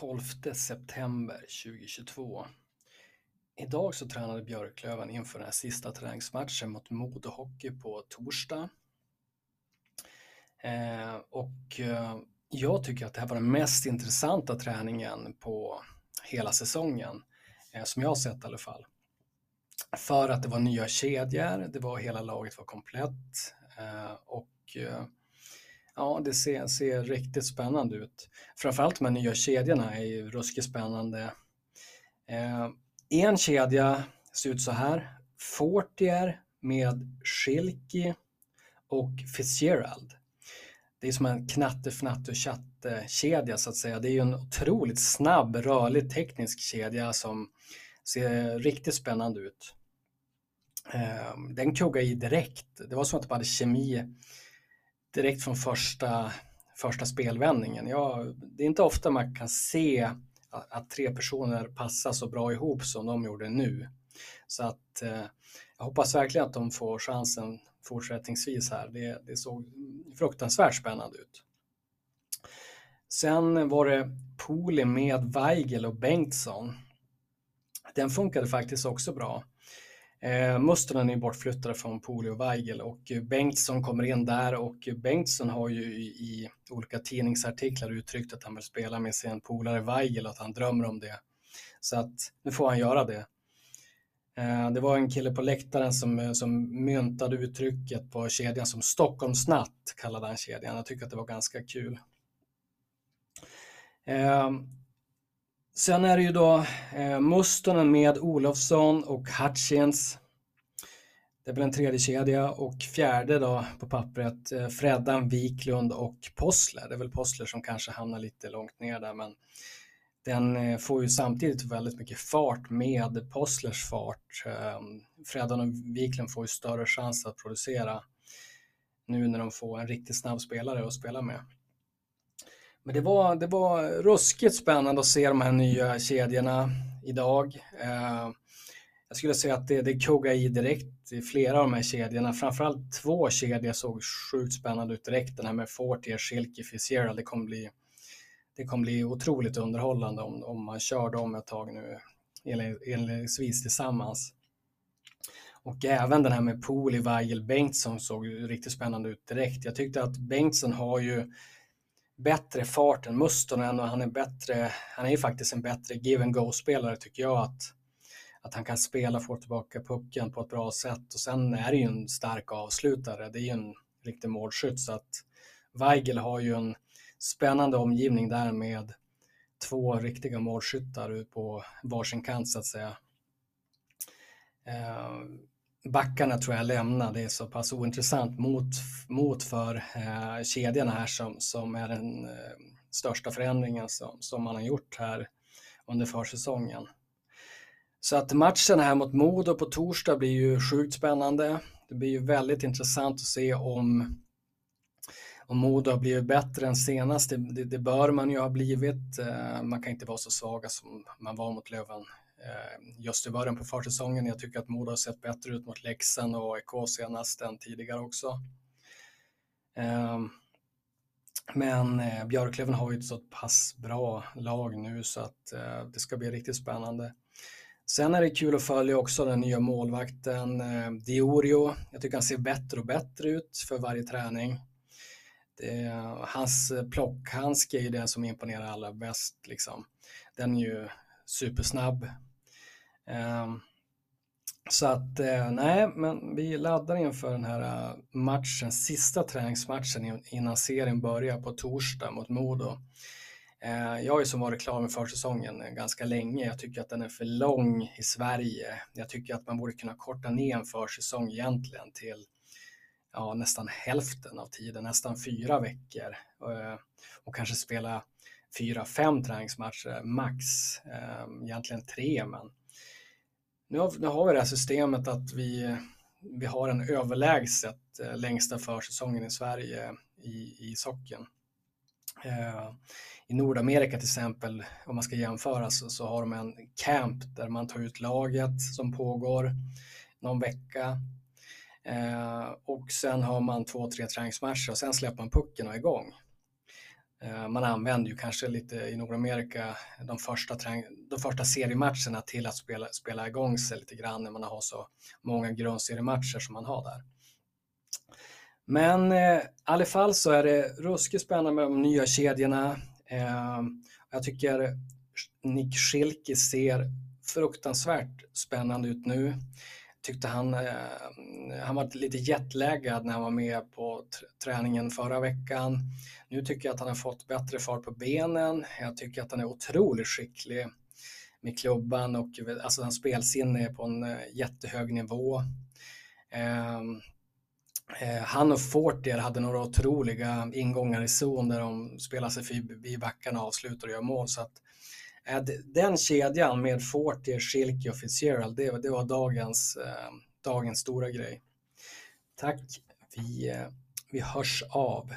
12 september 2022. Idag så tränade Björklöven inför den här sista träningsmatchen mot Modo Hockey på torsdag. Eh, och eh, jag tycker att det här var den mest intressanta träningen på hela säsongen, eh, som jag har sett i alla fall. För att det var nya kedjor, det var hela laget var komplett eh, och eh, Ja, det ser, ser riktigt spännande ut. Framförallt de här nya kedjorna är ju ruskigt spännande. Eh, en kedja ser ut så här. Fortier med Schilke och Fitzgerald. Det är som en knatte, fnatte chatte kedja så att säga. Det är ju en otroligt snabb, rörlig teknisk kedja som ser riktigt spännande ut. Eh, den kuggade i direkt. Det var som att de hade kemi direkt från första, första spelvändningen. Ja, det är inte ofta man kan se att, att, tre personer passar så bra ihop som de gjorde nu. Så att eh, jag hoppas verkligen att de får chansen fortsättningsvis här. Det, det såg fruktansvärt spännande ut. Sen var det Poli med Weigel och Bengtsson. Den funkade faktiskt också bra. Eh, Mustonen är bortflyttade från Poli och Weigel och Bengtsson kommer in där och Bengtsson har ju i, i olika tidningsartiklar uttryckt att han vill spela med sin polare Weigel och att han drömmer om det. Så att nu får han göra det. Eh, det var en kille på läktaren som, eh, som myntade uttrycket på kedjan som Stockholmsnatt kallade han kedjan. Jag tycker att det var ganska kul. Eh, Sen är det ju då eh, Mustonen med Olofsson och Hutchins. Det är väl en tredje kedja och fjärde då på pappret eh, Freddan, Wiklund och Possler. Det är väl Possler som kanske hamnar lite långt ner där men den eh, får ju samtidigt väldigt mycket fart med Posslers fart. Eh, Freddan och Wiklund får ju större chans att producera nu när de får en riktigt snabb spelare att spela med. Men det var, det var ruskigt spännande att se de här nya kedjorna idag. Eh, jag skulle säga att det, det kuggar i direkt i flera av de här kedjorna. Framförallt två kedjor såg sjukt spännande ut direkt. Den här med Fortier, Schilke, Fitzgerald. Det kommer bli, det kommer bli otroligt underhållande om, om man kör dem ett tag nu inledningsvis tillsammans. Och även den här med Pooli, Weigel, Bengtsson såg riktigt spännande ut direkt. Jag tyckte att Bengtsson har ju bättre fart än Mustonen och han är bättre, han är ju faktiskt en bättre give and go-spelare tycker jag att, att han kan spela, få tillbaka pucken på ett bra sätt. Och sen är det ju en stark avslutare, det är ju en riktig målskytt. Så att Weigel har ju en spännande omgivning där med två riktiga målskyttar på varsin kant så att säga. Eh, Backarna tror jag lämna. Det är så pass ointressant mot, mot för eh, kedjorna här som, som är den eh, största förändringen som, som man har gjort här under försäsongen. Så att matchen här mot Modo på torsdag blir ju sjukt spännande. Det blir ju väldigt intressant att se om, om Modo har blivit bättre än senast. Det, det, det bör man ju ha blivit. Eh, man kan inte vara så svaga som man var mot Löven Eh, just i början på försäsongen. Jag tycker att Modo har sett bättre ut mot Leksand och AIK senast än tidigare också. Ehm, men eh, Björklöven har ju ett så pass bra lag nu så att eh, det ska bli riktigt spännande. Sen är det kul att följa också den nya målvakten Diorio. Jag tycker han ser bättre och bättre ut för varje träning. Det, hans plockhandske är ju den som imponerar allra bäst. Liksom. Den är ju supersnabb, Ehm, så att eh, nej, men vi laddar inför den här eh, matchen, sista träningsmatchen innan serien börjar på torsdag mot Modo. Eh, jag har ju som varit klar med försäsongen ganska länge. Jag tycker att den är för lång i Sverige. Jag tycker att man borde kunna korta ner en försäsong egentligen till ja, nästan hälften av tiden, nästan fyra veckor och kanske spela fyra, fem träningsmatcher max. Ehm, egentligen tre, men nu har, nu har vi det här systemet att vi, vi har en överlägset eh, längsta försäsongen i Sverige i, i socken. Eh, I Nordamerika till exempel, om man ska jämföra, så, så har de en camp där man tar ut laget som pågår någon vecka. Eh, och sen har man två, tre träningsmatcher och sen släpper man pucken och är igång. Eh, man använder ju kanske lite i Nordamerika de första, de första seriematcherna till att spela, spela igång sig lite grann när man har så många grundseriematcher som man har där. Men eh, i alla fall så är det ruskigt spännande med de nya kedjorna. Eh, jag tycker Nick Schilke ser fruktansvärt spännande ut nu. Tyckte han, eh, han var lite jetlaggad när han var med på träningen förra veckan. Nu tycker jag att han har fått bättre fart på benen. Jag tycker att han är otroligt skicklig med klubban och alltså hans spelsinne är på en eh, jättehög nivå. Ehm, eh, han och Fortier hade några otroliga ingångar i zon där de spelar sig förbi backarna, avslutar och gör mål. Så att, eh, Eh, den kedjan med Fortier, Schilke och Fitzgerald, det, det var dagens, eh, dagens stora grej. Tack, vi, eh, vi hörs av.